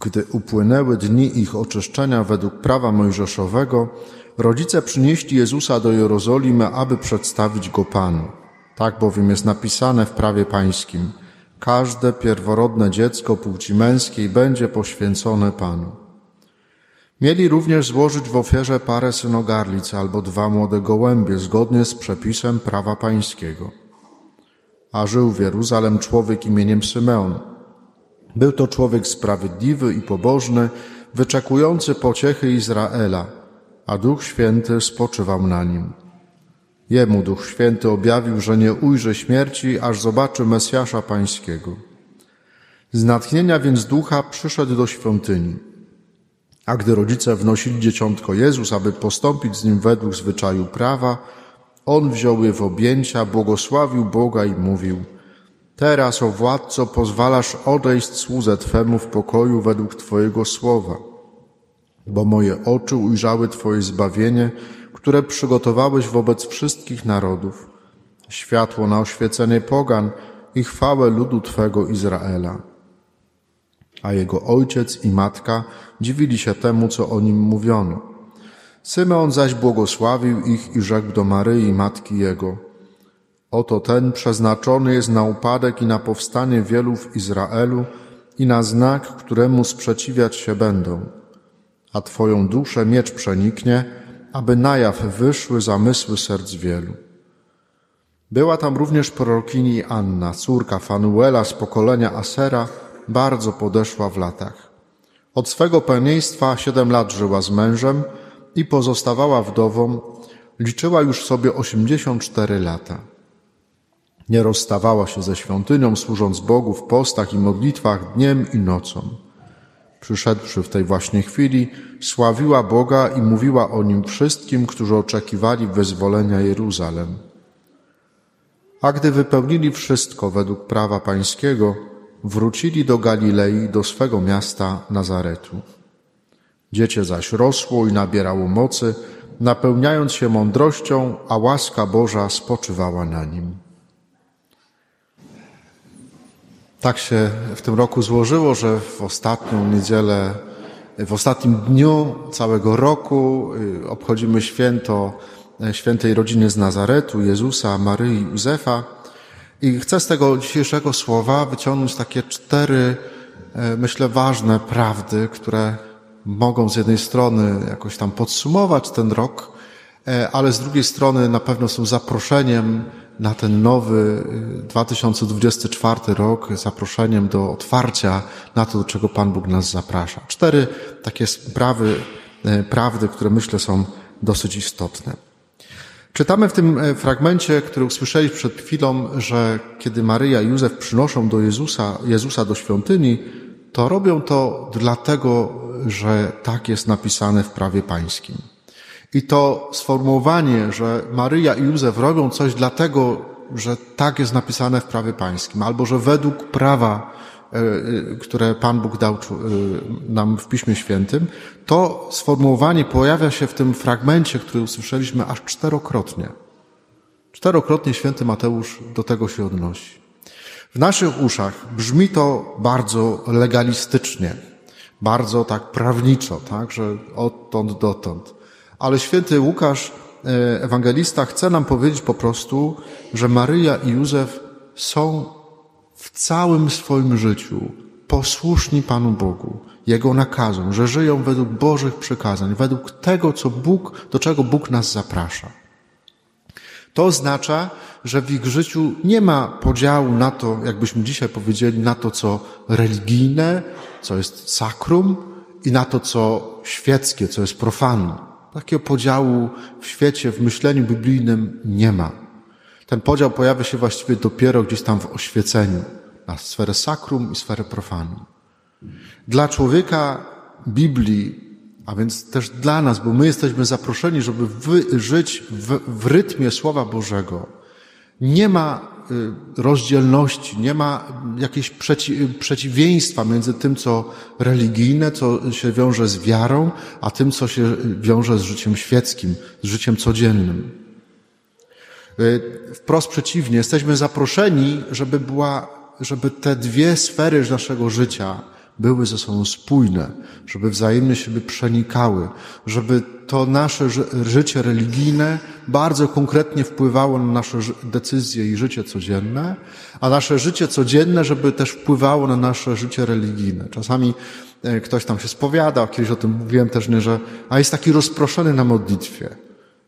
Gdy upłynęły dni ich oczyszczenia według prawa mojżeszowego, rodzice przynieśli Jezusa do Jerozolimy, aby przedstawić go Panu. Tak bowiem jest napisane w prawie pańskim. Każde pierworodne dziecko płci męskiej będzie poświęcone Panu. Mieli również złożyć w ofierze parę synogarlic albo dwa młode gołębie, zgodnie z przepisem prawa pańskiego. A żył w Jeruzalem człowiek imieniem Symeon. Był to człowiek sprawiedliwy i pobożny, wyczekujący pociechy Izraela, a Duch Święty spoczywał na nim. Jemu Duch Święty objawił, że nie ujrzy śmierci, aż zobaczy Mesjasza Pańskiego. Z natchnienia więc Ducha przyszedł do świątyni. A gdy rodzice wnosili dzieciątko Jezus, aby postąpić z nim według zwyczaju prawa, on wziął je w objęcia, błogosławił Boga i mówił – Teraz, o władco, pozwalasz odejść słudze Twemu w pokoju według Twojego słowa, bo moje oczy ujrzały Twoje zbawienie, które przygotowałeś wobec wszystkich narodów, światło na oświecenie pogan i chwałę ludu Twego Izraela. A jego ojciec i matka dziwili się temu, co o nim mówiono. Symeon zaś błogosławił ich i rzekł do Maryi, matki jego – Oto ten przeznaczony jest na upadek i na powstanie wielu w Izraelu i na znak, któremu sprzeciwiać się będą. A Twoją duszę miecz przeniknie, aby na jaw wyszły zamysły serc wielu. Była tam również prorokini Anna, córka Fanuela z pokolenia Asera, bardzo podeszła w latach. Od swego pełnieństwa siedem lat żyła z mężem i pozostawała wdową, liczyła już sobie osiemdziesiąt cztery lata. Nie rozstawała się ze świątynią, służąc Bogu w postach i modlitwach dniem i nocą. Przyszedłszy w tej właśnie chwili, sławiła Boga i mówiła o nim wszystkim, którzy oczekiwali wyzwolenia Jeruzalem. A gdy wypełnili wszystko według prawa pańskiego, wrócili do Galilei, do swego miasta Nazaretu. Dziecię zaś rosło i nabierało mocy, napełniając się mądrością, a łaska Boża spoczywała na nim. Tak się w tym roku złożyło, że w ostatnią niedzielę, w ostatnim dniu całego roku y, obchodzimy święto e, świętej rodziny z Nazaretu, Jezusa, Maryi i Józefa. I chcę z tego dzisiejszego słowa wyciągnąć takie cztery, e, myślę, ważne prawdy, które mogą z jednej strony jakoś tam podsumować ten rok, e, ale z drugiej strony na pewno są zaproszeniem na ten nowy 2024 y, rok zaproszeniem do otwarcia na to, do czego Pan Bóg nas zaprasza. Cztery takie sprawy, y, prawdy, które myślę są dosyć istotne. Czytamy w tym fragmencie, który usłyszeliśmy przed chwilą, że kiedy Maryja i Józef przynoszą do Jezusa, Jezusa do świątyni, to robią to dlatego, że tak jest napisane w prawie pańskim. I to sformułowanie, że Maryja i Józef robią coś dlatego, że tak jest napisane w prawie pańskim, albo że według prawa, e, e, które Pan Bóg dał e, nam w Piśmie Świętym, to sformułowanie pojawia się w tym fragmencie, który usłyszeliśmy aż czterokrotnie. Czterokrotnie święty Mateusz do tego się odnosi. W naszych uszach brzmi to bardzo legalistycznie, bardzo tak prawniczo, tak, że odtąd dotąd. Ale święty Łukasz, e, ewangelista, chce nam powiedzieć po prostu, że Maryja i Józef są w całym swoim życiu posłuszni Panu Bogu, Jego nakazom, że żyją według Bożych przykazań, według tego, co Bóg, do czego Bóg nas zaprasza. To oznacza, że w ich życiu nie ma podziału na to, jakbyśmy dzisiaj powiedzieli, na to, co religijne, co jest sakrum i na to, co świeckie, co jest profanum. Takiego podziału w świecie, w myśleniu biblijnym nie ma. Ten podział pojawia się właściwie dopiero gdzieś tam w oświeceniu na sferę sakrum i sferę profanum. Dla człowieka Biblii, a więc też dla nas, bo my jesteśmy zaproszeni, żeby żyć w, w rytmie Słowa Bożego, nie ma y, rozdzielności, nie ma jakiegoś przeci przeciwieństwa między tym, co religijne, co się wiąże z wiarą, a tym, co się wiąże z życiem świeckim, z życiem codziennym. Y, wprost przeciwnie, jesteśmy zaproszeni, żeby była żeby te dwie sfery naszego życia były ze sobą spójne, żeby wzajemnie siebie przenikały, żeby to nasze życie religijne bardzo konkretnie wpływało na nasze decyzje i życie codzienne, a nasze życie codzienne, żeby też wpływało na nasze życie religijne. Czasami e, ktoś tam się spowiada, kiedyś o tym mówiłem też, nie, że a jest taki rozproszony na modlitwie,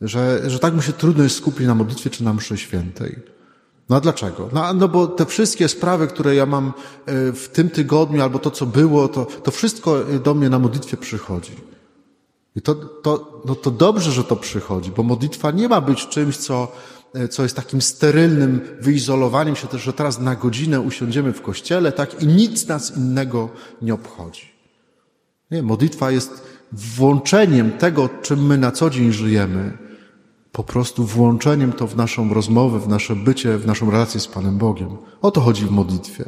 że, że tak mu się trudno jest skupić na modlitwie czy na mszy świętej. No a dlaczego? No, no bo te wszystkie sprawy, które ja mam e, w tym tygodniu, albo to, co było, to, to wszystko do mnie na modlitwie przychodzi. I to, to, no to dobrze, że to przychodzi, bo modlitwa nie ma być czymś, co, e, co jest takim sterylnym wyizolowaniem się też, że teraz na godzinę usiądziemy w kościele, tak, i nic nas innego nie obchodzi. Nie, modlitwa jest włączeniem tego, czym my na co dzień żyjemy, po prostu włączeniem to w naszą rozmowę, w nasze bycie, w naszą relację z Panem Bogiem. O to chodzi w modlitwie.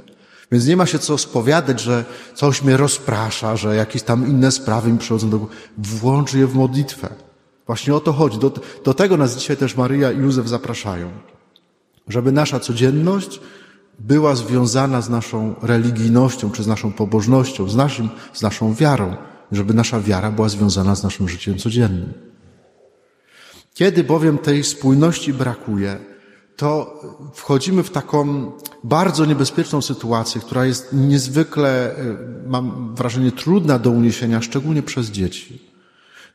Więc nie ma się co spowiadać, że coś mnie rozprasza, że jakieś tam inne sprawy mi przychodzą do głowy. Włącz je w modlitwę. Właśnie o to chodzi. Do, do tego nas dzisiaj też Maryja i Józef zapraszają. Żeby nasza codzienność była związana z naszą religijnością, czy z naszą pobożnością, z, naszym, z naszą wiarą. Żeby nasza wiara była związana z naszym życiem codziennym. Kiedy bowiem tej spójności brakuje, to wchodzimy w taką bardzo niebezpieczną sytuację, która jest niezwykle, e, mam wrażenie, trudna do uniesienia, szczególnie przez dzieci.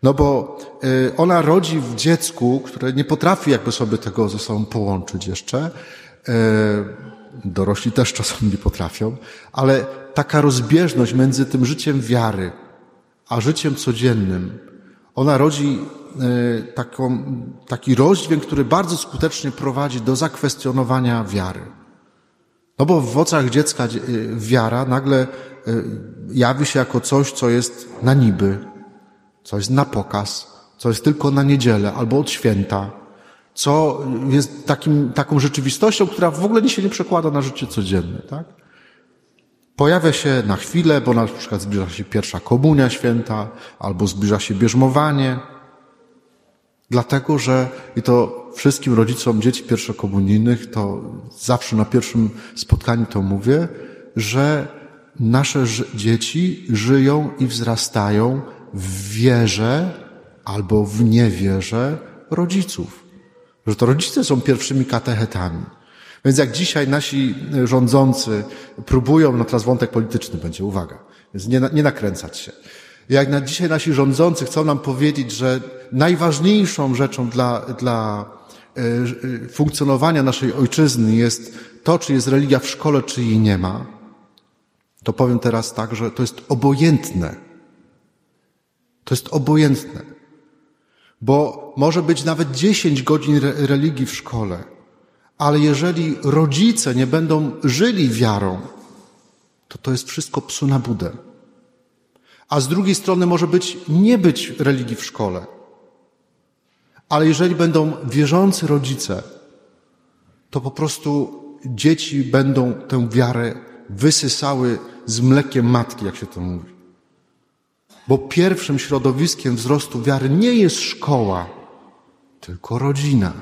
No bo e, ona rodzi w dziecku, które nie potrafi jakby sobie tego ze sobą połączyć jeszcze. E, dorośli też czasem nie potrafią, ale taka rozbieżność między tym życiem wiary, a życiem codziennym, ona rodzi taką, taki rozdźwięk, który bardzo skutecznie prowadzi do zakwestionowania wiary. No bo w oczach dziecka e, wiara nagle e, jawi się jako coś, co jest na niby, co jest na pokaz, co jest tylko na niedzielę albo od święta, co jest takim, taką rzeczywistością, która w ogóle się nie przekłada na życie codzienne, tak? Pojawia się na chwilę, bo na przykład zbliża się pierwsza komunia święta, albo zbliża się bierzmowanie, Dlatego, że i to wszystkim rodzicom dzieci pierwszokomunijnych, to zawsze na pierwszym spotkaniu to mówię, że nasze dzieci żyją i wzrastają w wierze albo w niewierze rodziców. Że to rodzice są pierwszymi katechetami. Więc jak dzisiaj nasi rządzący próbują, no teraz wątek polityczny będzie, uwaga, więc nie, nie nakręcać się. Jak na dzisiaj nasi rządzący chcą nam powiedzieć, że najważniejszą rzeczą dla, dla e, e, funkcjonowania naszej ojczyzny jest to, czy jest religia w szkole, czy jej nie ma, to powiem teraz tak, że to jest obojętne. To jest obojętne. Bo może być nawet 10 godzin religii w szkole, ale jeżeli rodzice nie będą żyli wiarą, to to jest wszystko psu na budę. A z drugiej strony może być nie być religii w szkole. Ale jeżeli będą wierzący rodzice, to po prostu dzieci będą tę wiarę wysysały z mlekiem matki, jak się to mówi. Bo pierwszym środowiskiem wzrostu wiary nie jest szkoła, tylko rodzina.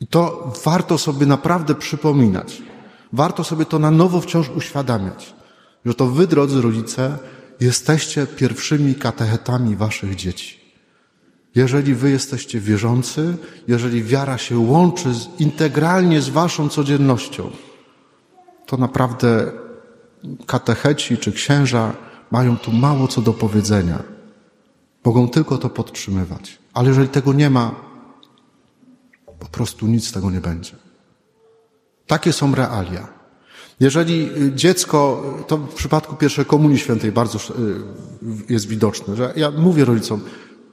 I to warto sobie naprawdę przypominać. Warto sobie to na nowo wciąż uświadamiać, że to wy, drodzy rodzice, jesteście pierwszymi katechetami waszych dzieci. Jeżeli wy jesteście wierzący, jeżeli wiara się łączy z, integralnie z waszą codziennością, to naprawdę katecheci czy księża mają tu mało co do powiedzenia. Mogą tylko to podtrzymywać. Ale jeżeli tego nie ma, po prostu nic z tego nie będzie. Takie są realia. Jeżeli y, dziecko, to w przypadku pierwszej komunii świętej bardzo y, jest widoczne, że ja mówię rodzicom,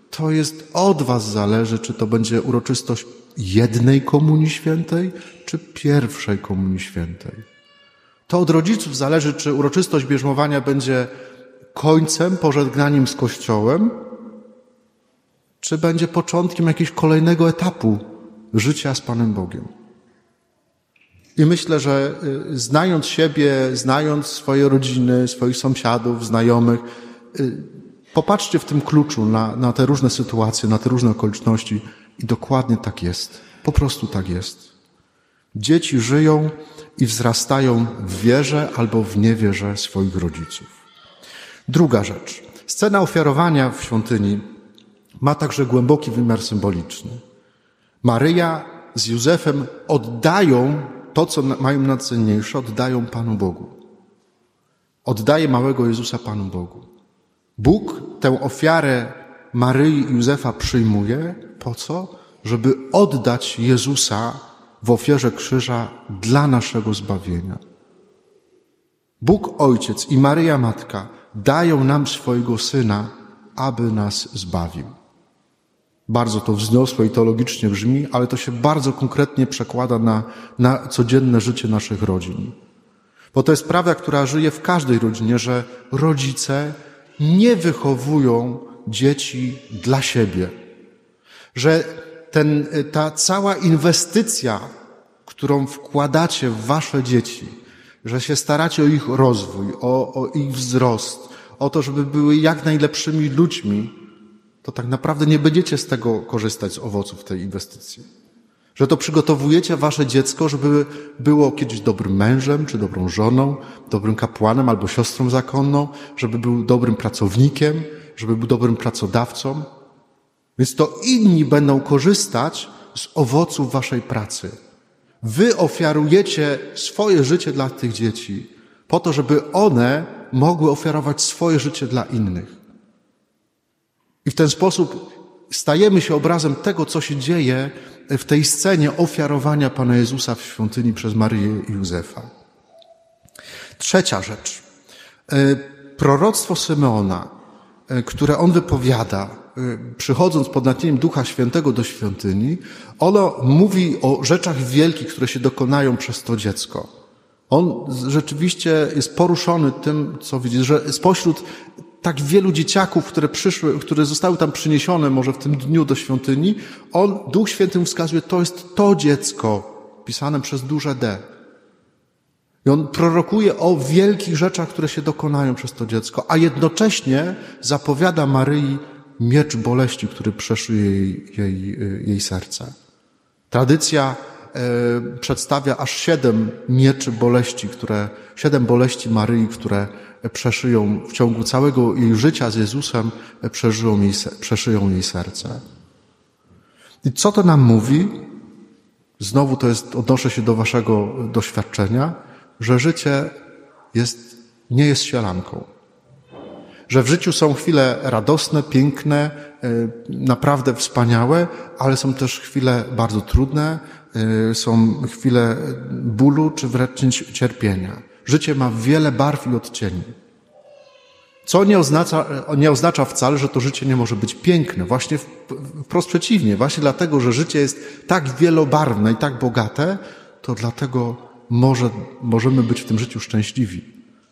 to jest od was zależy, czy to będzie uroczystość jednej komunii świętej, czy pierwszej komunii świętej. To od rodziców zależy, czy uroczystość bierzmowania będzie końcem, pożegnaniem z Kościołem, czy będzie początkiem jakiegoś kolejnego etapu życia z Panem Bogiem. I myślę, że y, znając siebie, znając swoje rodziny, swoich sąsiadów, znajomych, y, popatrzcie w tym kluczu na, na te różne sytuacje, na te różne okoliczności i dokładnie tak jest. Po prostu tak jest. Dzieci żyją i wzrastają w wierze albo w niewierze swoich rodziców. Druga rzecz. Scena ofiarowania w świątyni ma także głęboki wymiar symboliczny. Maryja z Józefem oddają to, co mają najcenniejsze, oddają Panu Bogu. Oddaje małego Jezusa Panu Bogu. Bóg tę ofiarę Maryi i Józefa przyjmuje po co? Żeby oddać Jezusa w ofierze krzyża dla naszego zbawienia. Bóg Ojciec i Maryja Matka dają nam swojego Syna, aby nas zbawił. Bardzo to wzniosłe i teologicznie brzmi, ale to się bardzo konkretnie przekłada na, na codzienne życie naszych rodzin. Bo to jest prawda, która żyje w każdej rodzinie, że rodzice nie wychowują dzieci dla siebie. Że ten, ta cała inwestycja, którą wkładacie w wasze dzieci, że się staracie o ich rozwój, o, o ich wzrost, o to, żeby były jak najlepszymi ludźmi, to tak naprawdę nie będziecie z tego korzystać z owoców tej inwestycji. Że to przygotowujecie wasze dziecko, żeby było kiedyś dobrym mężem, czy dobrą żoną, dobrym kapłanem albo siostrą zakonną, żeby był dobrym pracownikiem, żeby był dobrym pracodawcą. Więc to inni będą korzystać z owoców waszej pracy. Wy ofiarujecie swoje życie dla tych dzieci, po to, żeby one mogły ofiarować swoje życie dla innych. I w ten sposób stajemy się obrazem tego, co się dzieje w tej scenie ofiarowania Pana Jezusa w świątyni przez Maryję i Józefa. Trzecia rzecz. E, proroctwo Symeona, e, które on wypowiada, e, przychodząc pod natchnieniem Ducha Świętego do świątyni, ono mówi o rzeczach wielkich, które się dokonają przez to dziecko. On rzeczywiście jest poruszony tym, co widzi, że spośród tak wielu dzieciaków, które przyszły, które zostały tam przyniesione może w tym dniu do świątyni, on, Duch Święty wskazuje, to jest to dziecko, pisane przez duże D. I on prorokuje o wielkich rzeczach, które się dokonają przez to dziecko, a jednocześnie zapowiada Maryi miecz boleści, który przeszuje jej, jej, jej serce. Tradycja przedstawia aż siedem mieczy boleści, które, siedem boleści Maryi, które przeszyją w ciągu całego jej życia z Jezusem, przeżyją jej, przeszyją jej serce. I co to nam mówi? Znowu to jest, odnoszę się do waszego doświadczenia, że życie jest, nie jest sielanką. Że w życiu są chwile radosne, piękne, e, naprawdę wspaniałe, ale są też chwile bardzo trudne, e, są chwile bólu czy wręcz cierpienia. Życie ma wiele barw i odcieni. Co nie oznacza, nie oznacza wcale, że to życie nie może być piękne. Właśnie wprost przeciwnie. Właśnie dlatego, że życie jest tak wielobarwne i tak bogate, to dlatego może, możemy być w tym życiu szczęśliwi.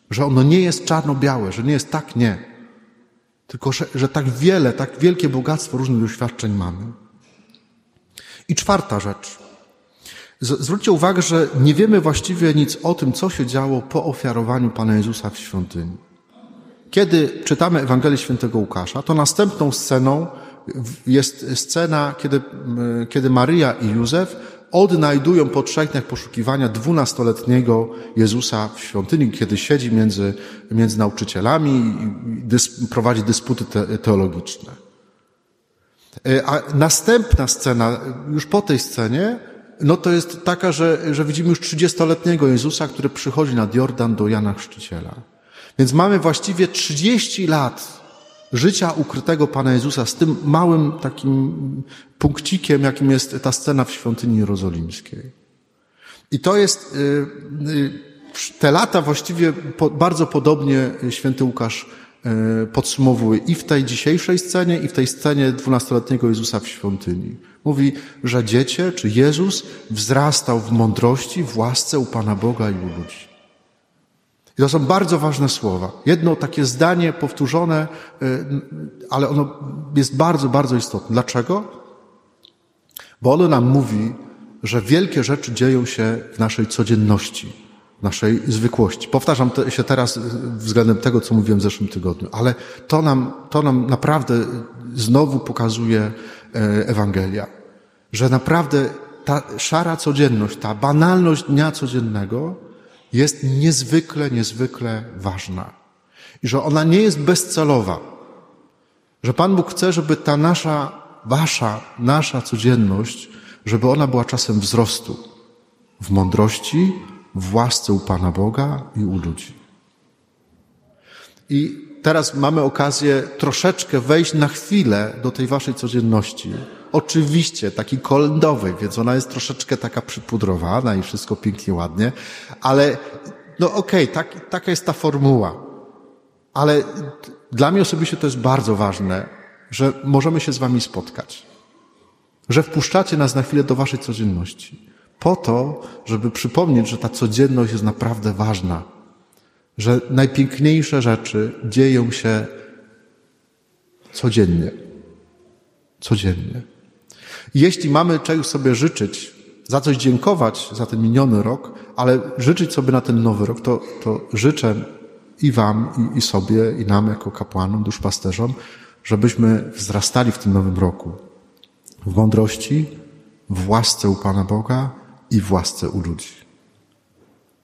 Że ono nie jest czarno-białe, że nie jest tak, nie. Tylko, że, że tak wiele, tak wielkie bogactwo różnych doświadczeń mamy. I czwarta rzecz. Zwróćcie uwagę, że nie wiemy właściwie nic o tym, co się działo po ofiarowaniu Pana Jezusa w świątyni. Kiedy czytamy Ewangelię Świętego Łukasza, to następną sceną jest scena, kiedy, kiedy Maryja i Józef odnajdują po trzech dniach poszukiwania dwunastoletniego Jezusa w świątyni, kiedy siedzi między, między nauczycielami i dys, prowadzi dysputy te, teologiczne. E, a następna scena, już po tej scenie, no to jest taka, że, że widzimy już trzydziestoletniego Jezusa, który przychodzi nad Jordan do Jana Chrzciciela. Więc mamy właściwie 30 lat życia ukrytego Pana Jezusa z tym małym takim punkcikiem, jakim jest ta scena w świątyni jerozolimskiej. I to jest, y, y, te lata właściwie bardzo podobnie święty Łukasz podsumowuje i w tej dzisiejszej scenie, i w tej scenie dwunastoletniego Jezusa w świątyni. Mówi, że dziecię, czy Jezus wzrastał w mądrości, w łasce u Pana Boga i u ludzi. I to są bardzo ważne słowa. Jedno takie zdanie powtórzone, y, ale ono jest bardzo, bardzo istotne. Dlaczego? Bo ono nam mówi, że wielkie rzeczy dzieją się w naszej codzienności, naszej zwykłości. Powtarzam się teraz względem tego, co mówiłem w zeszłym tygodniu, ale to nam, to nam naprawdę znowu pokazuje e, Ewangelia, że naprawdę ta szara codzienność, ta banalność dnia codziennego jest niezwykle, niezwykle ważna. I że ona nie jest bezcelowa. Że Pan Bóg chce, żeby ta nasza, wasza, nasza codzienność, żeby ona była czasem wzrostu w mądrości, w łasce u Pana Boga i u ludzi. I teraz mamy okazję troszeczkę wejść na chwilę do tej waszej codzienności. Oczywiście takiej kolędowej, więc ona jest troszeczkę taka przypudrowana i wszystko pięknie, ładnie, ale no okej, okay, tak, taka jest ta formuła. Ale dla mnie osobiście to jest bardzo ważne, że możemy się z wami spotkać. Że wpuszczacie nas na chwilę do waszej codzienności. Po to, żeby przypomnieć, że ta codzienność jest naprawdę ważna że najpiękniejsze rzeczy dzieją się codziennie. Codziennie. Jeśli mamy czegoś sobie życzyć, za coś dziękować za ten miniony rok, ale życzyć sobie na ten nowy rok, to, to życzę i Wam, i, i sobie, i nam jako kapłanom, duszpasterzom, żebyśmy wzrastali w tym nowym roku w mądrości, w łasce u Pana Boga i w łasce u ludzi.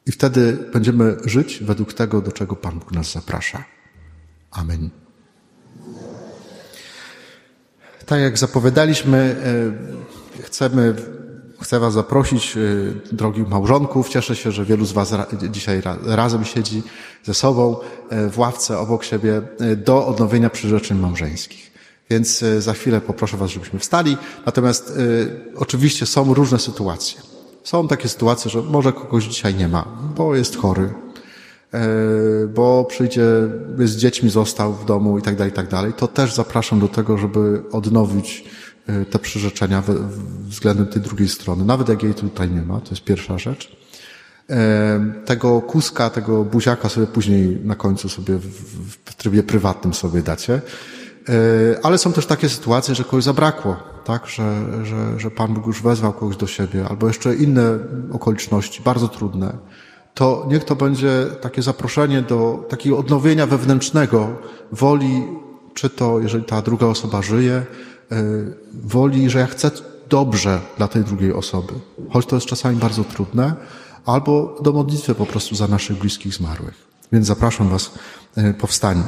I wtedy będziemy żyć według tego, do czego Pan Bóg nas zaprasza. Amen. Tak jak zapowiadaliśmy, e, chcemy, chcę Was zaprosić, e, drogich małżonków. Cieszę się, że wielu z Was dzisiaj razem siedzi ze sobą e, w ławce obok siebie do odnowienia przyrzeczeń małżeńskich. Więc za chwilę poproszę Was, żebyśmy wstali. Natomiast oczywiście są różne sytuacje. Są takie sytuacje, że może kogoś dzisiaj nie ma, bo jest chory, e, bo przyjdzie, z dziećmi został w domu i tak dalej, i tak dalej. To też zapraszam do tego, żeby odnowić e, te przyrzeczenia względem tej drugiej strony. Nawet jak jej tutaj nie ma, to jest pierwsza rzecz. E, tego kuska, tego buziaka sobie później na końcu sobie w trybie prywatnym sobie dacie. Ale są też takie sytuacje, że kogoś zabrakło tak, że, że, że Pan Bóg już wezwał kogoś do siebie, albo jeszcze inne okoliczności, bardzo trudne, to niech to będzie takie zaproszenie do takiego odnowienia wewnętrznego woli, czy to, jeżeli ta druga osoba żyje, e, woli, że ja chcę dobrze dla tej drugiej osoby, choć to jest czasami bardzo trudne, albo do modlitwy po prostu za naszych bliskich zmarłych. Więc zapraszam Was, e, powstanie.